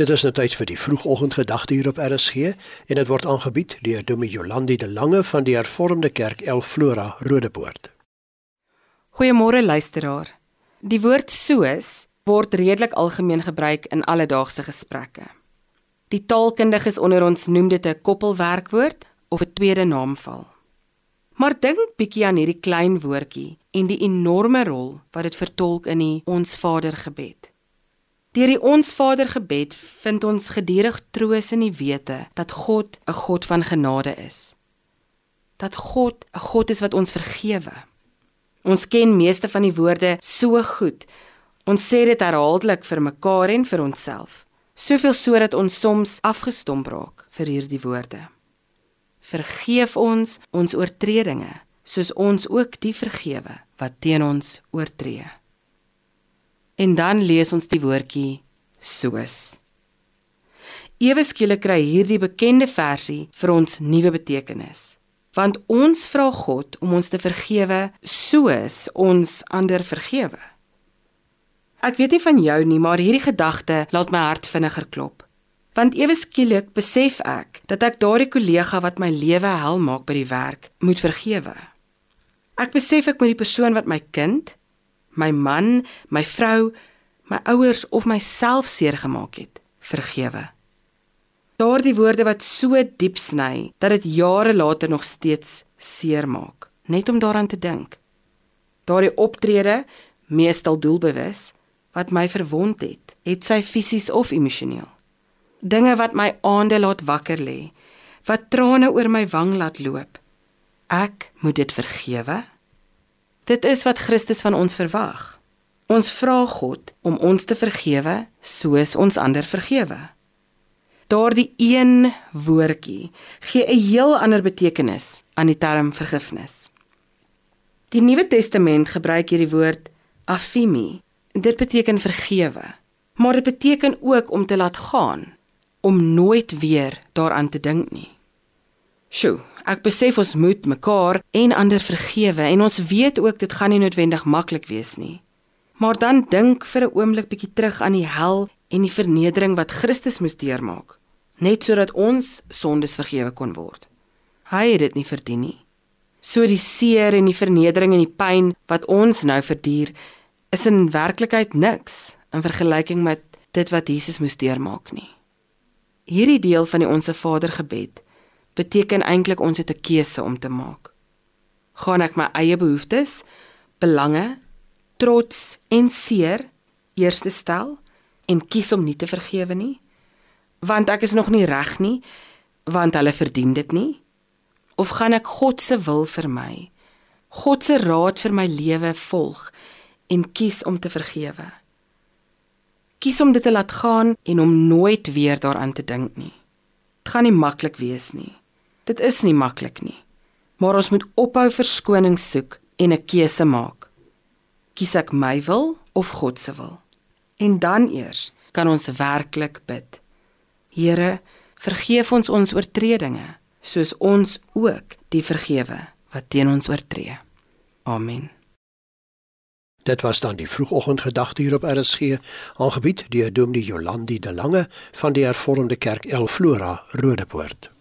Dit is nou tyd vir die vroegoggendgedagte hier op RSG en dit word aangebied deur Dominee Jolandi de Lange van die Hervormde Kerk El Flora Rodepoort. Goeiemôre luisteraar. Die woord soos word redelik algemeen gebruik in alledaagse gesprekke. Die taalkundiges onder ons noem dit 'n koppelwerkwoord of 'n tweede naamval. Maar dink bietjie aan hierdie klein woordjie en die enorme rol wat dit vertolk in die Ons Vader gebed. Deur die Ons Vader gebed vind ons gedurig troos in die wete dat God 'n God van genade is. Dat God 'n God is wat ons vergewe. Ons ken meeste van die woorde so goed. Ons sê dit herhaaldelik vir mekaar en vir onsself. Soveel sodat ons soms afgestomp raak vir hierdie woorde. Vergeef ons ons oortredinge, soos ons ook die vergewe wat teen ons oortree. En dan lees ons die woordjie soos. Ewe skielik kry hierdie bekende versie vir ons nuwe betekenis. Want ons vra God om ons te vergewe soos ons ander vergewe. Ek weet nie van jou nie, maar hierdie gedagte laat my hart vinniger klop. Want ewe skielik besef ek dat ek daardie kollega wat my lewe hel maak by die werk, moet vergewe. Ek besef ek moet die persoon wat my kind, my man, my vrou, my ouers of myself seer gemaak het, vergewe. Daardie woorde wat so diep sny dat dit jare later nog steeds seer maak, net om daaraan te dink. Daardie optrede, meestal doelbewus, wat my verwond het, het sy fisies of emosioneel. Dinge wat my aande laat wakker lê, wat trane oor my wang laat loop. Ek moet dit vergewe. Dit is wat Christus van ons verwag. Ons vra God om ons te vergewe soos ons ander vergewe. Daardie een woordjie gee 'n heel ander betekenis aan die term vergifnis. Die Nuwe Testament gebruik hierdie woord afimi. Dit beteken vergewe, maar dit beteken ook om te laat gaan, om nooit weer daaraan te dink nie. Sjoe, ek besef ons moet mekaar en ander vergewe en ons weet ook dit gaan nie noodwendig maklik wees nie. Maar dan dink vir 'n oomblik bietjie terug aan die hel en die vernedering wat Christus moes deurmaak, net sodat ons sondes vergewe kon word. Hy het dit nie verdien nie. So die seer en die vernedering en die pyn wat ons nou verduur, is in werklikheid niks in vergelyking met dit wat Jesus moes deurmaak nie. Hierdie deel van die Onse Vader gebed beteken eintlik ons het 'n keuse om te maak. Gaan ek my eie behoeftes, belange, trots en seer eerste stel en kies om nie te vergewe nie? Want ek is nog nie reg nie, want hulle verdien dit nie? Of gaan ek God se wil vir my, God se raad vir my lewe volg en kies om te vergewe? Kies om dit te laat gaan en om nooit weer daaraan te dink nie. Dit gaan nie maklik wees nie. Dit is nie maklik nie. Maar ons moet ophou verskoning soek en 'n keuse maak. Kies ek my wil of God se wil? En dan eers kan ons werklik bid. Here, vergeef ons ons oortredinge, soos ons ook die vergewe wat teen ons oortree. Amen. Dit was dan die vroegoggendgedagte hier op RSG, aangebied deur Dominee Jolandi de Lange van die Hervormde Kerk El Flora Rodepoort.